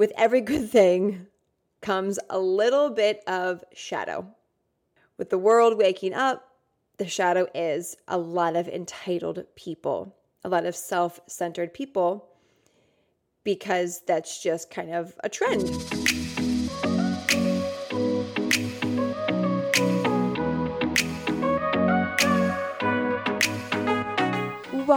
with every good thing comes a little bit of shadow. With the world waking up, the shadow is a lot of entitled people, a lot of self centered people, because that's just kind of a trend.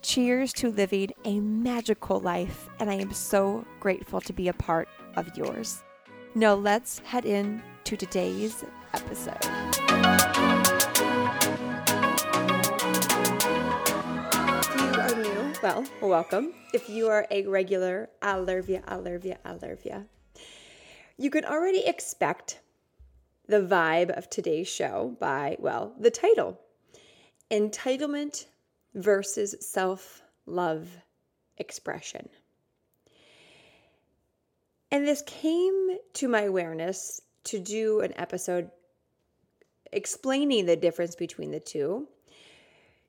Cheers to living a magical life, and I am so grateful to be a part of yours. Now, let's head in to today's episode. Well, welcome. If you are a regular, you, I you. You can already expect the vibe of today's show by, well, the title Entitlement versus self love expression. And this came to my awareness to do an episode explaining the difference between the two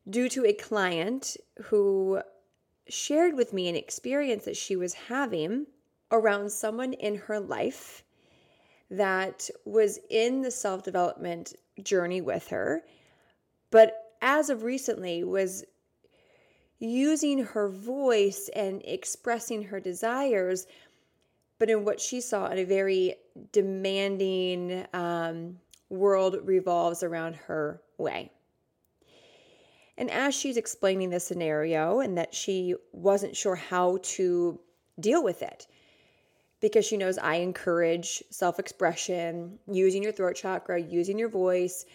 due to a client who shared with me an experience that she was having around someone in her life that was in the self development journey with her, but as of recently was using her voice and expressing her desires, but in what she saw in a very demanding um, world revolves around her way. And as she's explaining the scenario, and that she wasn't sure how to deal with it, because she knows I encourage self expression, using your throat chakra, using your voice,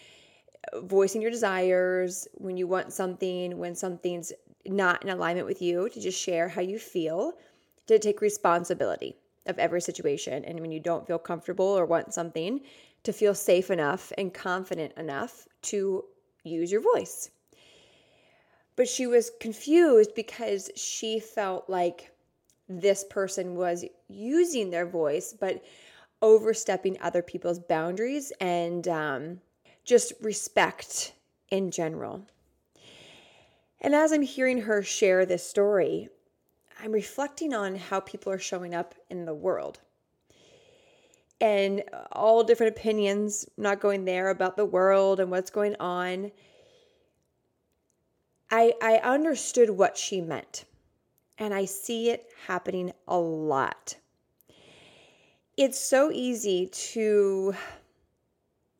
voicing your desires when you want something, when something's not in alignment with you, to just share how you feel, to take responsibility of every situation. And when you don't feel comfortable or want something, to feel safe enough and confident enough to use your voice. But she was confused because she felt like this person was using their voice, but overstepping other people's boundaries and um, just respect in general. And as I'm hearing her share this story, I'm reflecting on how people are showing up in the world. And all different opinions, not going there about the world and what's going on. I, I understood what she meant, and I see it happening a lot. It's so easy to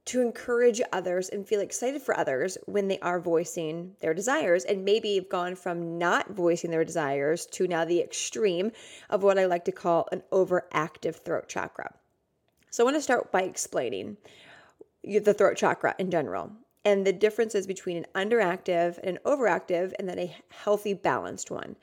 to encourage others and feel excited for others when they are voicing their desires and maybe have gone from not voicing their desires to now the extreme of what I like to call an overactive throat chakra. So I want to start by explaining the throat chakra in general and the differences between an underactive and an overactive and then a healthy balanced one.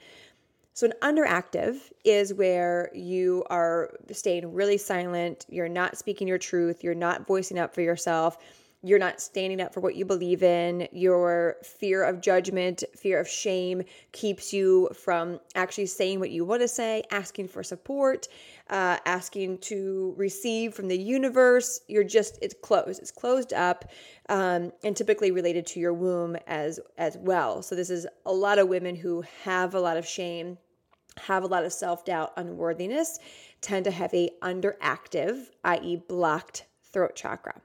So, an underactive is where you are staying really silent, you're not speaking your truth, you're not voicing up for yourself, you're not standing up for what you believe in. Your fear of judgment, fear of shame keeps you from actually saying what you want to say, asking for support, uh, asking to receive from the universe. You're just, it's closed, it's closed up. Um, and typically related to your womb as as well. So this is a lot of women who have a lot of shame, have a lot of self-doubt, unworthiness, tend to have a underactive, i.e. blocked throat chakra.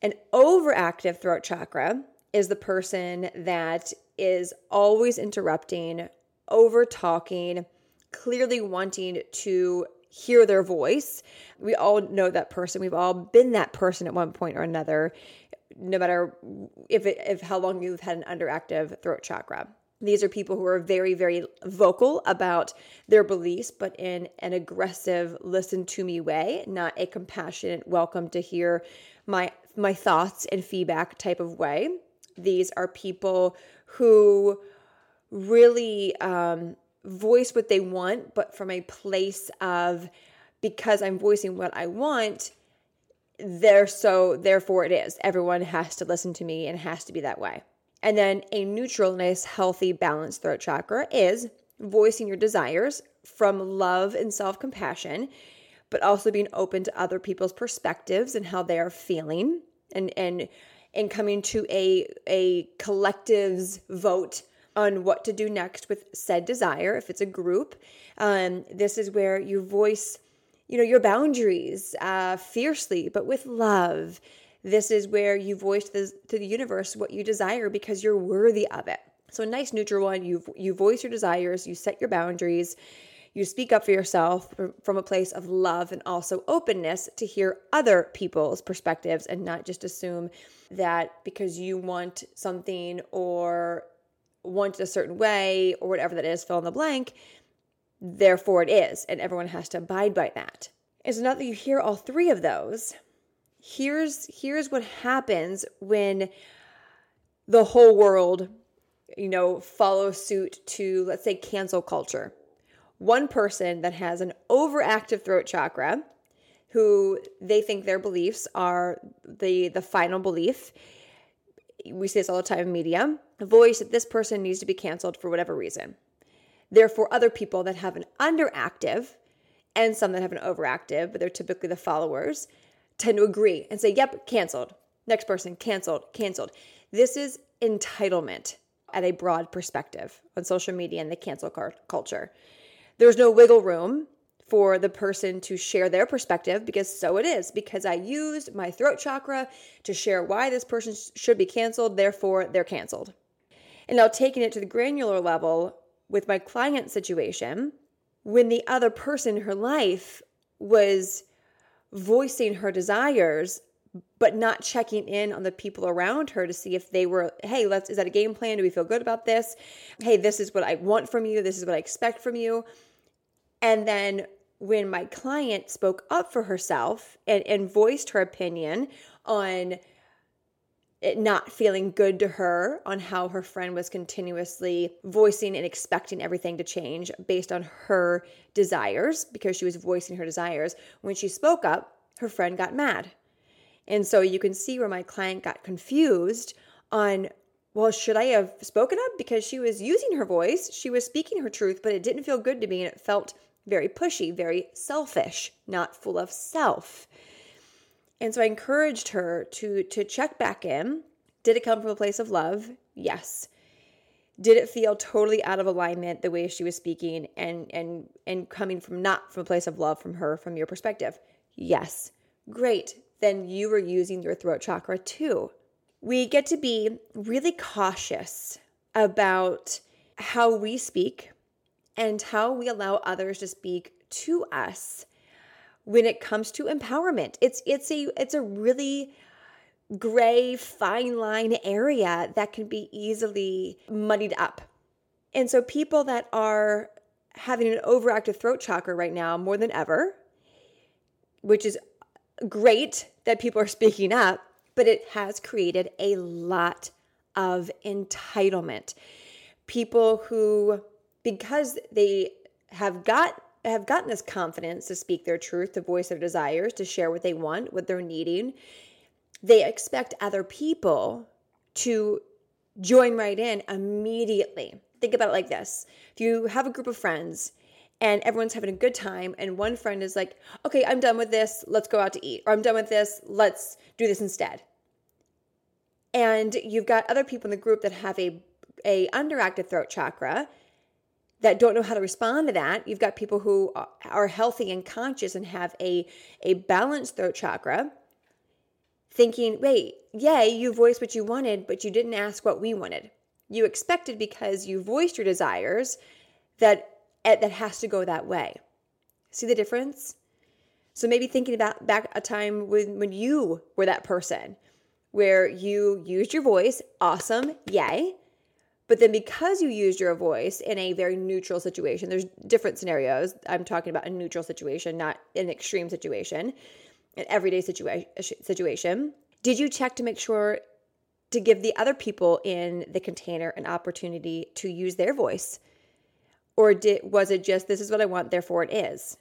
An overactive throat chakra is the person that is always interrupting, over talking, clearly wanting to hear their voice. We all know that person. We've all been that person at one point or another, no matter if it, if how long you've had an underactive throat chakra. These are people who are very, very vocal about their beliefs, but in an aggressive, listen to me way, not a compassionate, welcome to hear my my thoughts and feedback type of way. These are people who really um, voice what they want, but from a place of because I'm voicing what I want, there so therefore it is. Everyone has to listen to me and has to be that way. And then a neutral, nice, healthy, balanced throat chakra is voicing your desires from love and self compassion, but also being open to other people's perspectives and how they are feeling and, and, and coming to a, a collective's vote on what to do next with said desire if it's a group. Um, this is where you voice, you know, your boundaries uh, fiercely, but with love this is where you voice the, to the universe what you desire because you're worthy of it. So a nice neutral one, you you voice your desires, you set your boundaries, you speak up for yourself from a place of love and also openness to hear other people's perspectives and not just assume that because you want something or want a certain way or whatever that is, fill in the blank, therefore it is, and everyone has to abide by that. So now that you hear all three of those, here's here's what happens when the whole world you know follows suit to let's say cancel culture one person that has an overactive throat chakra who they think their beliefs are the the final belief we see this all the time in media the voice that this person needs to be canceled for whatever reason therefore other people that have an underactive and some that have an overactive but they're typically the followers tend to agree and say, yep, canceled. Next person, canceled, canceled. This is entitlement at a broad perspective on social media and the cancel culture. There's no wiggle room for the person to share their perspective because so it is, because I used my throat chakra to share why this person should be canceled, therefore they're canceled. And now taking it to the granular level with my client situation, when the other person in her life was voicing her desires but not checking in on the people around her to see if they were hey let's is that a game plan? Do we feel good about this? Hey this is what i want from you. This is what i expect from you. And then when my client spoke up for herself and, and voiced her opinion on it not feeling good to her on how her friend was continuously voicing and expecting everything to change based on her desires because she was voicing her desires. When she spoke up, her friend got mad. And so you can see where my client got confused on well, should I have spoken up? Because she was using her voice, she was speaking her truth, but it didn't feel good to me and it felt very pushy, very selfish, not full of self. And so I encouraged her to to check back in. Did it come from a place of love? Yes. Did it feel totally out of alignment the way she was speaking and and and coming from not from a place of love from her from your perspective? Yes. Great. Then you were using your throat chakra too. We get to be really cautious about how we speak and how we allow others to speak to us when it comes to empowerment. It's it's a it's a really gray fine line area that can be easily muddied up. And so people that are having an overactive throat chakra right now more than ever, which is great that people are speaking up, but it has created a lot of entitlement. People who because they have got have gotten this confidence to speak their truth, to voice their desires, to share what they want, what they're needing, they expect other people to join right in immediately. Think about it like this if you have a group of friends and everyone's having a good time, and one friend is like, okay, I'm done with this, let's go out to eat, or I'm done with this, let's do this instead. And you've got other people in the group that have a, a underactive throat chakra that don't know how to respond to that. You've got people who are healthy and conscious and have a, a balanced throat chakra thinking, wait, yay, you voiced what you wanted, but you didn't ask what we wanted. You expected because you voiced your desires that that has to go that way. See the difference? So maybe thinking about back a time when, when you were that person where you used your voice, awesome, yay, But then because you used your voice in a very neutral situation, there's different scenarios. I'm talking about a neutral situation, not an extreme situation, an everyday situa- situation. Did you check to make sure to give the other people in the container an opportunity to use their voice? Or did was it just this is what I want, therefore it is?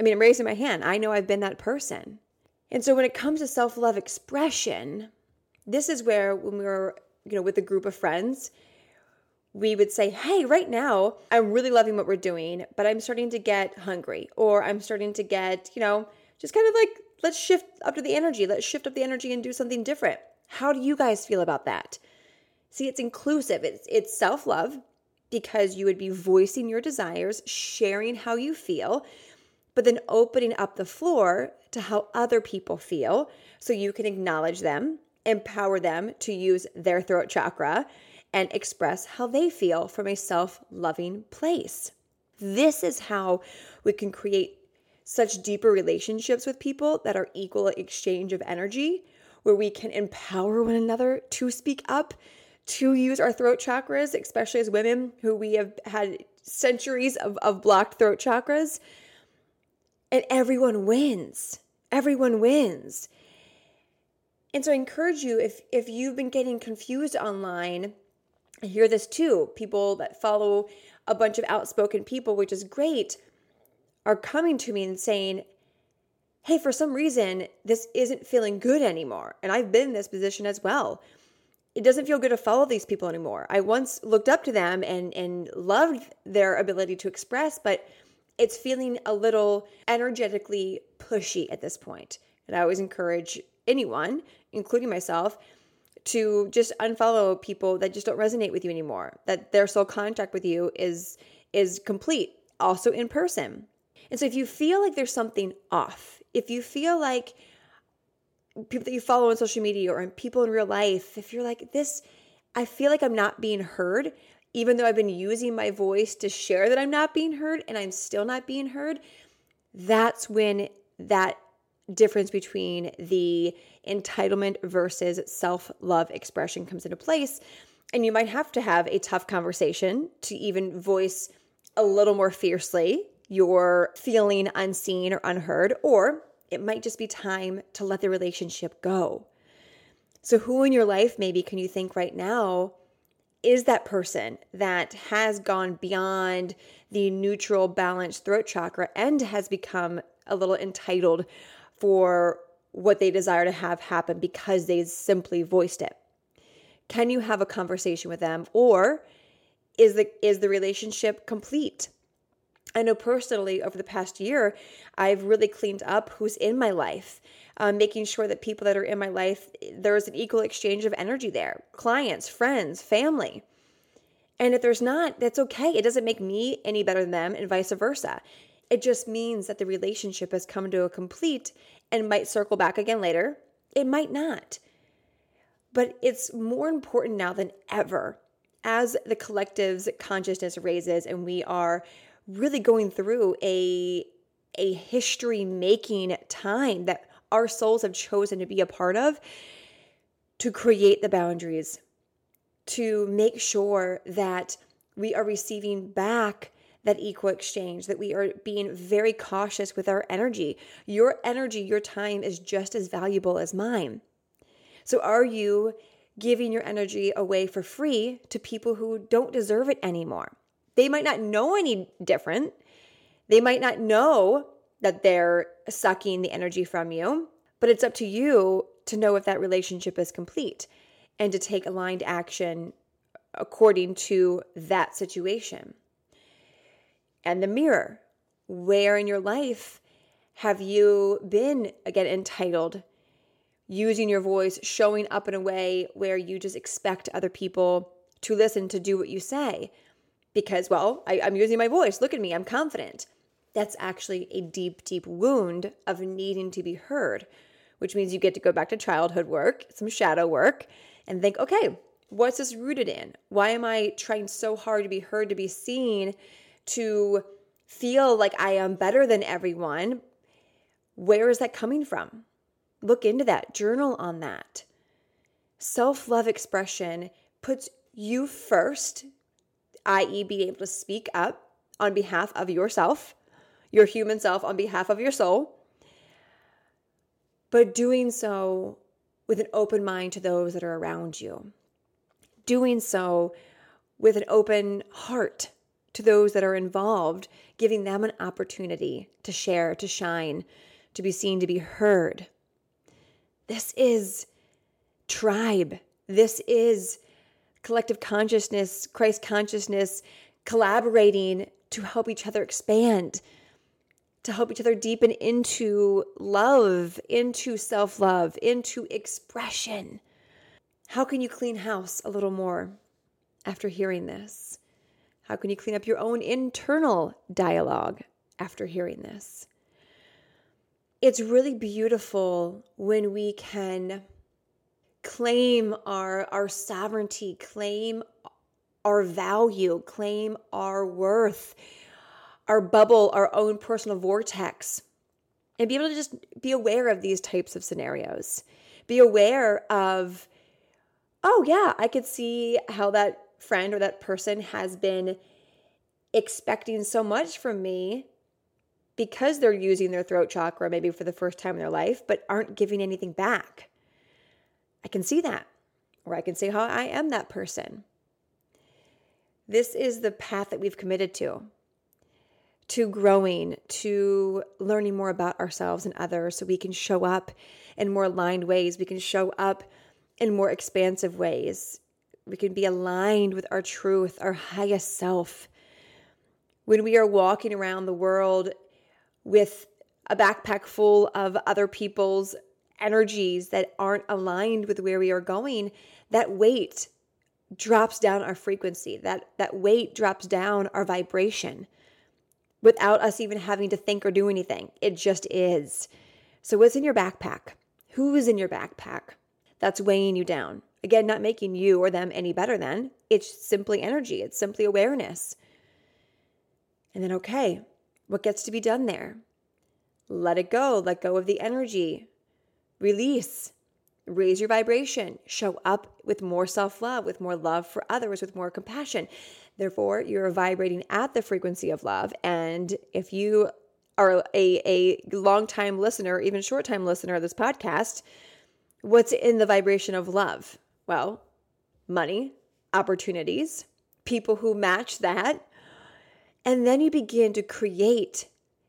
I mean, I'm raising my hand. I know I've been that person. And so when it comes to self-love expression, this is where when we were, you know, with a group of friends, we would say, Hey, right now, I'm really loving what we're doing, but I'm starting to get hungry, or I'm starting to get, you know, just kind of like, let's shift up to the energy. Let's shift up the energy and do something different. How do you guys feel about that? See, it's inclusive, it's, it's self love because you would be voicing your desires, sharing how you feel, but then opening up the floor to how other people feel so you can acknowledge them, empower them to use their throat chakra and express how they feel from a self loving place. This is how we can create such deeper relationships with people that are equal exchange of energy, where we can empower one another to speak up, to use our throat chakras, especially as women who we have had centuries of, of blocked throat chakras. And everyone wins. Everyone wins. And so I encourage you if if you've been getting confused online I hear this too. People that follow a bunch of outspoken people, which is great, are coming to me and saying, Hey, for some reason, this isn't feeling good anymore. And I've been in this position as well. It doesn't feel good to follow these people anymore. I once looked up to them and, and loved their ability to express, but it's feeling a little energetically pushy at this point. And I always encourage anyone, including myself, to just unfollow people that just don't resonate with you anymore that their soul contract with you is is complete also in person. And so if you feel like there's something off if you feel like people that you follow on social media or people in real life if you're like this i feel like i'm not being heard even though i've been using my voice to share that i'm not being heard and i'm still not being heard that's when that difference between the entitlement versus self love expression comes into place. And you might have to have a tough conversation to even voice a little more fiercely your feeling unseen or unheard, or it might just be time to let the relationship go. So, who in your life maybe can you think right now is that person that has gone beyond the neutral, balanced throat chakra and has become a little entitled for what they desire to have happen because they simply voiced it? Can you have a conversation with them or is the is the relationship complete? I know personally over the past year, I've really cleaned up who's in my life, um, making sure that people that are in my life, there's an equal exchange of energy there clients, friends, family. And if there's not, that's okay. It doesn't make me any better than them, and vice versa. It just means that the relationship has come to a complete and might circle back again later. It might not. But it's more important now than ever as the collective's consciousness raises and we are really going through a a history making time that our souls have chosen to be a part of to create the boundaries to make sure that we are receiving back that equal exchange, that we are being very cautious with our energy. Your energy, your time is just as valuable as mine. So, are you giving your energy away for free to people who don't deserve it anymore? They might not know any different. They might not know that they're sucking the energy from you, but it's up to you to know if that relationship is complete and to take aligned action according to that situation and the mirror. Where in your life have you been, again, entitled, using your voice, showing up in a way where you just expect other people to listen to do what you say? Because, well, I, I'm using my voice. Look at me, I'm confident. That's actually a deep, deep wound of needing to be heard, which means you get to go back to childhood work, some shadow work, and think, okay, what's this rooted in? Why am I trying so hard to be heard, to be seen? To feel like I am better than everyone, where is that coming from? Look into that, journal on that. Self love expression puts you first, i.e., being able to speak up on behalf of yourself, your human self, on behalf of your soul, but doing so with an open mind to those that are around you, doing so with an open heart to those that are involved, giving them an opportunity to share, to shine, to be seen, to be heard. This is tribe. This is collective consciousness, Christ consciousness, collaborating to help each other expand, to help each other deepen into love, into self love, into expression. How can you clean house a little more after hearing this? How can you clean up your own internal dialogue after hearing this? It's really beautiful when we can claim our, our sovereignty, claim our value, claim our worth, our bubble, our own personal vortex, and be able to just be aware of these types of scenarios. Be aware of, oh, yeah, I could see how that friend or that person has been expecting so much from me because they're using their throat chakra maybe for the first time in their life, but aren't giving anything back. I can see that, or I can see how I am that person. This is the path that we've committed to to growing, to learning more about ourselves and others so we can show up in more aligned ways. We can show up in more expansive ways. We can be aligned with our truth, our highest self. When we are walking around the world with a backpack full of other people's energies that aren't aligned with where we are going, that weight drops down our frequency. That that weight drops down our vibration without us even having to think or do anything. It just is. So what's in your backpack? Who is in your backpack that's weighing you down? Again, not making you or them any better than. It's simply energy. It's simply awareness. And then okay, what gets to be done there? Let it go. Let go of the energy. Release, raise your vibration, show up with more self love, with more love for others, with more compassion. Therefore, you're vibrating at the frequency of love. And if you are a, a long time listener, even short time listener of this podcast, what's in the vibration of love? Well, money, opportunities, people who match that. And then you begin to create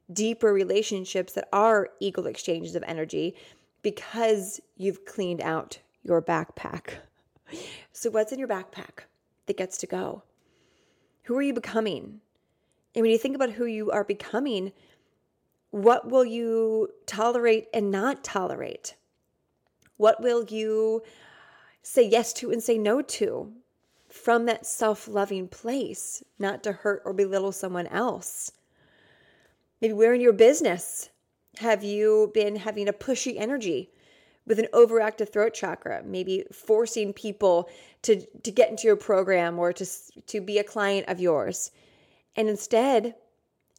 deeper relationships that are equal exchanges of energy because you've cleaned out your backpack. So, what's in your backpack that gets to go? Who are you becoming? And when you think about who you are becoming, what will you tolerate and not tolerate? What will you say yes to and say no to from that self loving place, not to hurt or belittle someone else? Maybe where in your business have you been having a pushy energy with an overactive throat chakra, maybe forcing people to, to get into your program or to, to be a client of yours? And instead,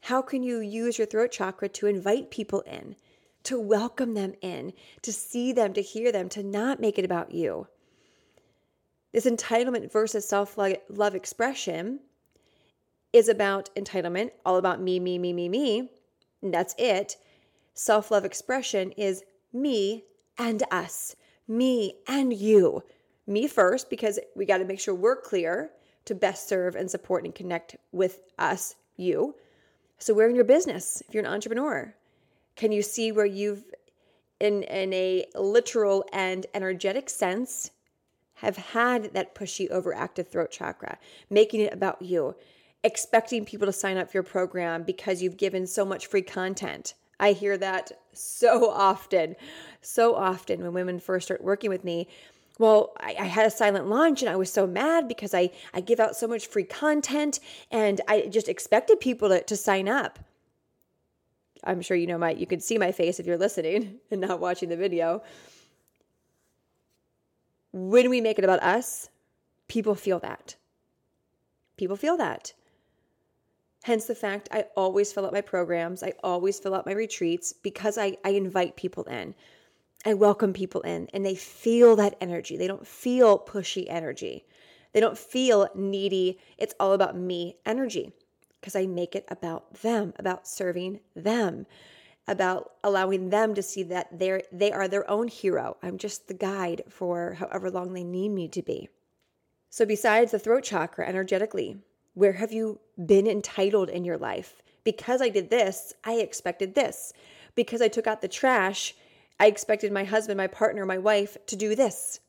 how can you use your throat chakra to invite people in, to welcome them in, to see them, to hear them, to not make it about you? This entitlement versus self love expression is about entitlement, all about me, me, me, me, me. That's it self love expression is me and us, me and you. Me first, because we got to make sure we're clear to best serve and support and connect with us, you. So, where in your business, if you're an entrepreneur, can you see where you've, in, in a literal and energetic sense, have had that pushy, overactive throat chakra, making it about you, expecting people to sign up for your program because you've given so much free content? I hear that so often, so often when women first start working with me. Well, I, I, had a silent launch and I was so mad because I, I give out so much free content and I just expected people to, to sign up. I'm sure you know my you can see my face if you're listening and not watching the video. When we make it about us, people feel that. People feel that. Hence the fact I always fill out my programs, I always fill out my retreats because I, I invite people in. I welcome people in and they feel that energy. They don't feel pushy energy. They don't feel needy. It's all about me energy because I make it about them, about serving them, about allowing them to see that they're they are their own hero. I'm just the guide for however long they need me to be. So besides the throat chakra energetically, where have you been entitled in your life? Because I did this, I expected this. Because I took out the trash, I expected my husband, my partner, my wife to do this.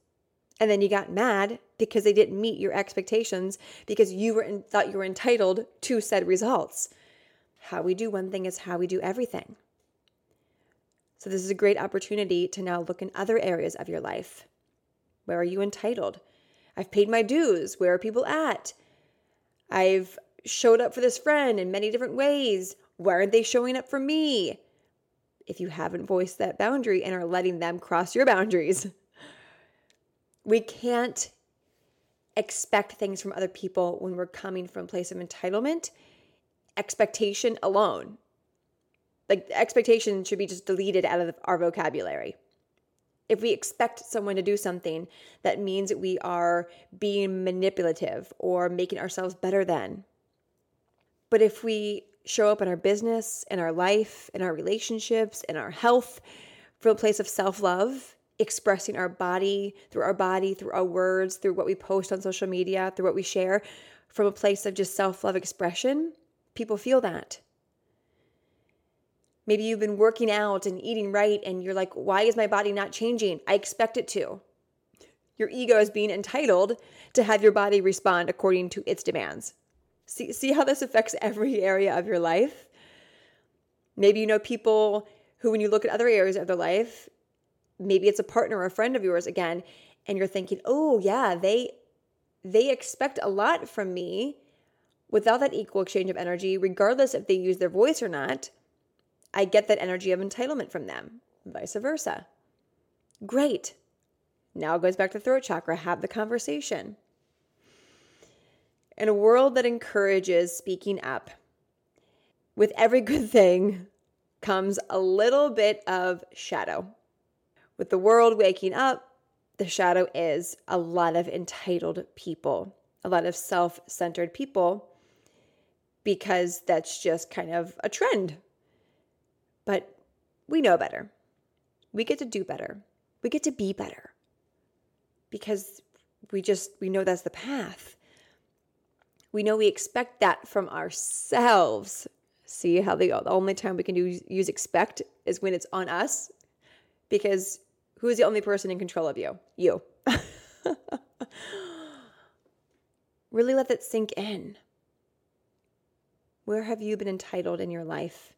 And then you got mad because they didn't meet your expectations because you were in, thought you were entitled to said results. How we do one thing is how we do everything. So, this is a great opportunity to now look in other areas of your life. Where are you entitled? I've paid my dues. Where are people at? I've showed up for this friend in many different ways. Why aren't they showing up for me? If you haven't voiced that boundary and are letting them cross your boundaries, we can't expect things from other people when we're coming from a place of entitlement, expectation alone. Like expectation should be just deleted out of our vocabulary. If we expect someone to do something, that means we are being manipulative or making ourselves better than. But if we show up in our business, in our life, in our relationships, in our health from a place of self love, expressing our body through our body, through our words, through what we post on social media, through what we share, from a place of just self love expression, people feel that. Maybe you've been working out and eating right, and you're like, why is my body not changing? I expect it to. Your ego is being entitled to have your body respond according to its demands. See, see how this affects every area of your life? Maybe you know people who, when you look at other areas of their life, maybe it's a partner or a friend of yours again, and you're thinking, oh, yeah, they they expect a lot from me without that equal exchange of energy, regardless if they use their voice or not. I get that energy of entitlement from them, vice versa. Great. Now it goes back to throat chakra. Have the conversation. In a world that encourages speaking up, with every good thing comes a little bit of shadow. With the world waking up, the shadow is a lot of entitled people, a lot of self centered people, because that's just kind of a trend but we know better. We get to do better. We get to be better because we just, we know that's the path. We know we expect that from ourselves. See how the, the only time we can do, use expect is when it's on us because who is the only person in control of you? You. really let that sink in. Where have you been entitled in your life?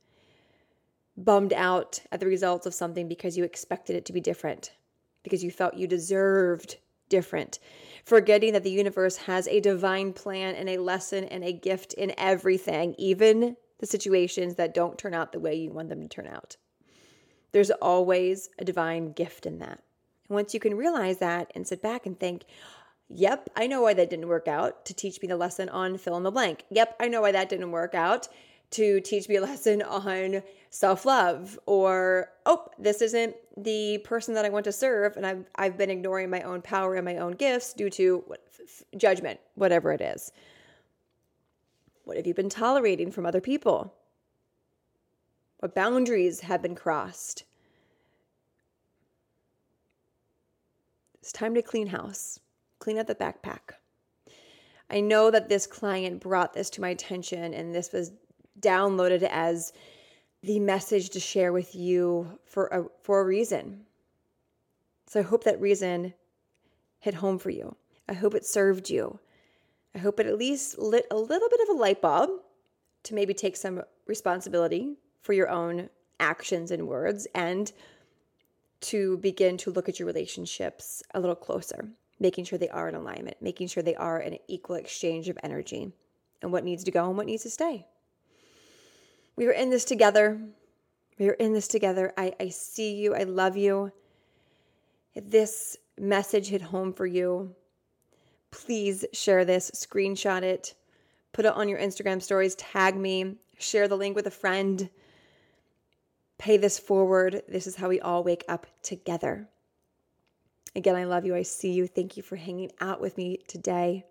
Bummed out at the results of something because you expected it to be different, because you felt you deserved different, forgetting that the universe has a divine plan and a lesson and a gift in everything, even the situations that don't turn out the way you want them to turn out. There's always a divine gift in that. And once you can realize that and sit back and think, Yep, I know why that didn't work out to teach me the lesson on fill in the blank. Yep, I know why that didn't work out to teach me a lesson on self love, or, oh, this isn't the person that I want to serve, and I've, I've been ignoring my own power and my own gifts due to what, f- judgment, whatever it is. What have you been tolerating from other people? What boundaries have been crossed? It's time to clean house, clean up the backpack. I know that this client brought this to my attention, and this was downloaded as the message to share with you for a, for a reason. So I hope that reason hit home for you. I hope it served you. I hope it at least lit a little bit of a light bulb to maybe take some responsibility for your own actions and words and to begin to look at your relationships a little closer, making sure they are in alignment, making sure they are an equal exchange of energy and what needs to go and what needs to stay we are in this together. We are in this together. I, I see you. I love you. If this message hit home for you, please share this, screenshot it, put it on your Instagram stories, tag me, share the link with a friend. Pay this forward. This is how we all wake up together. Again, I love you. I see you. Thank you for hanging out with me today.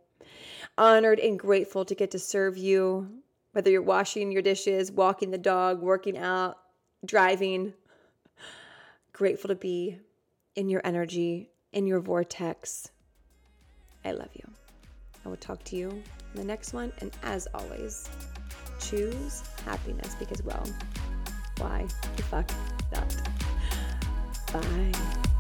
Honored and grateful to get to serve you, whether you're washing your dishes, walking the dog, working out, driving. Grateful to be in your energy, in your vortex. I love you. I will talk to you in the next one. And as always, choose happiness because, well, why the fuck not? Bye.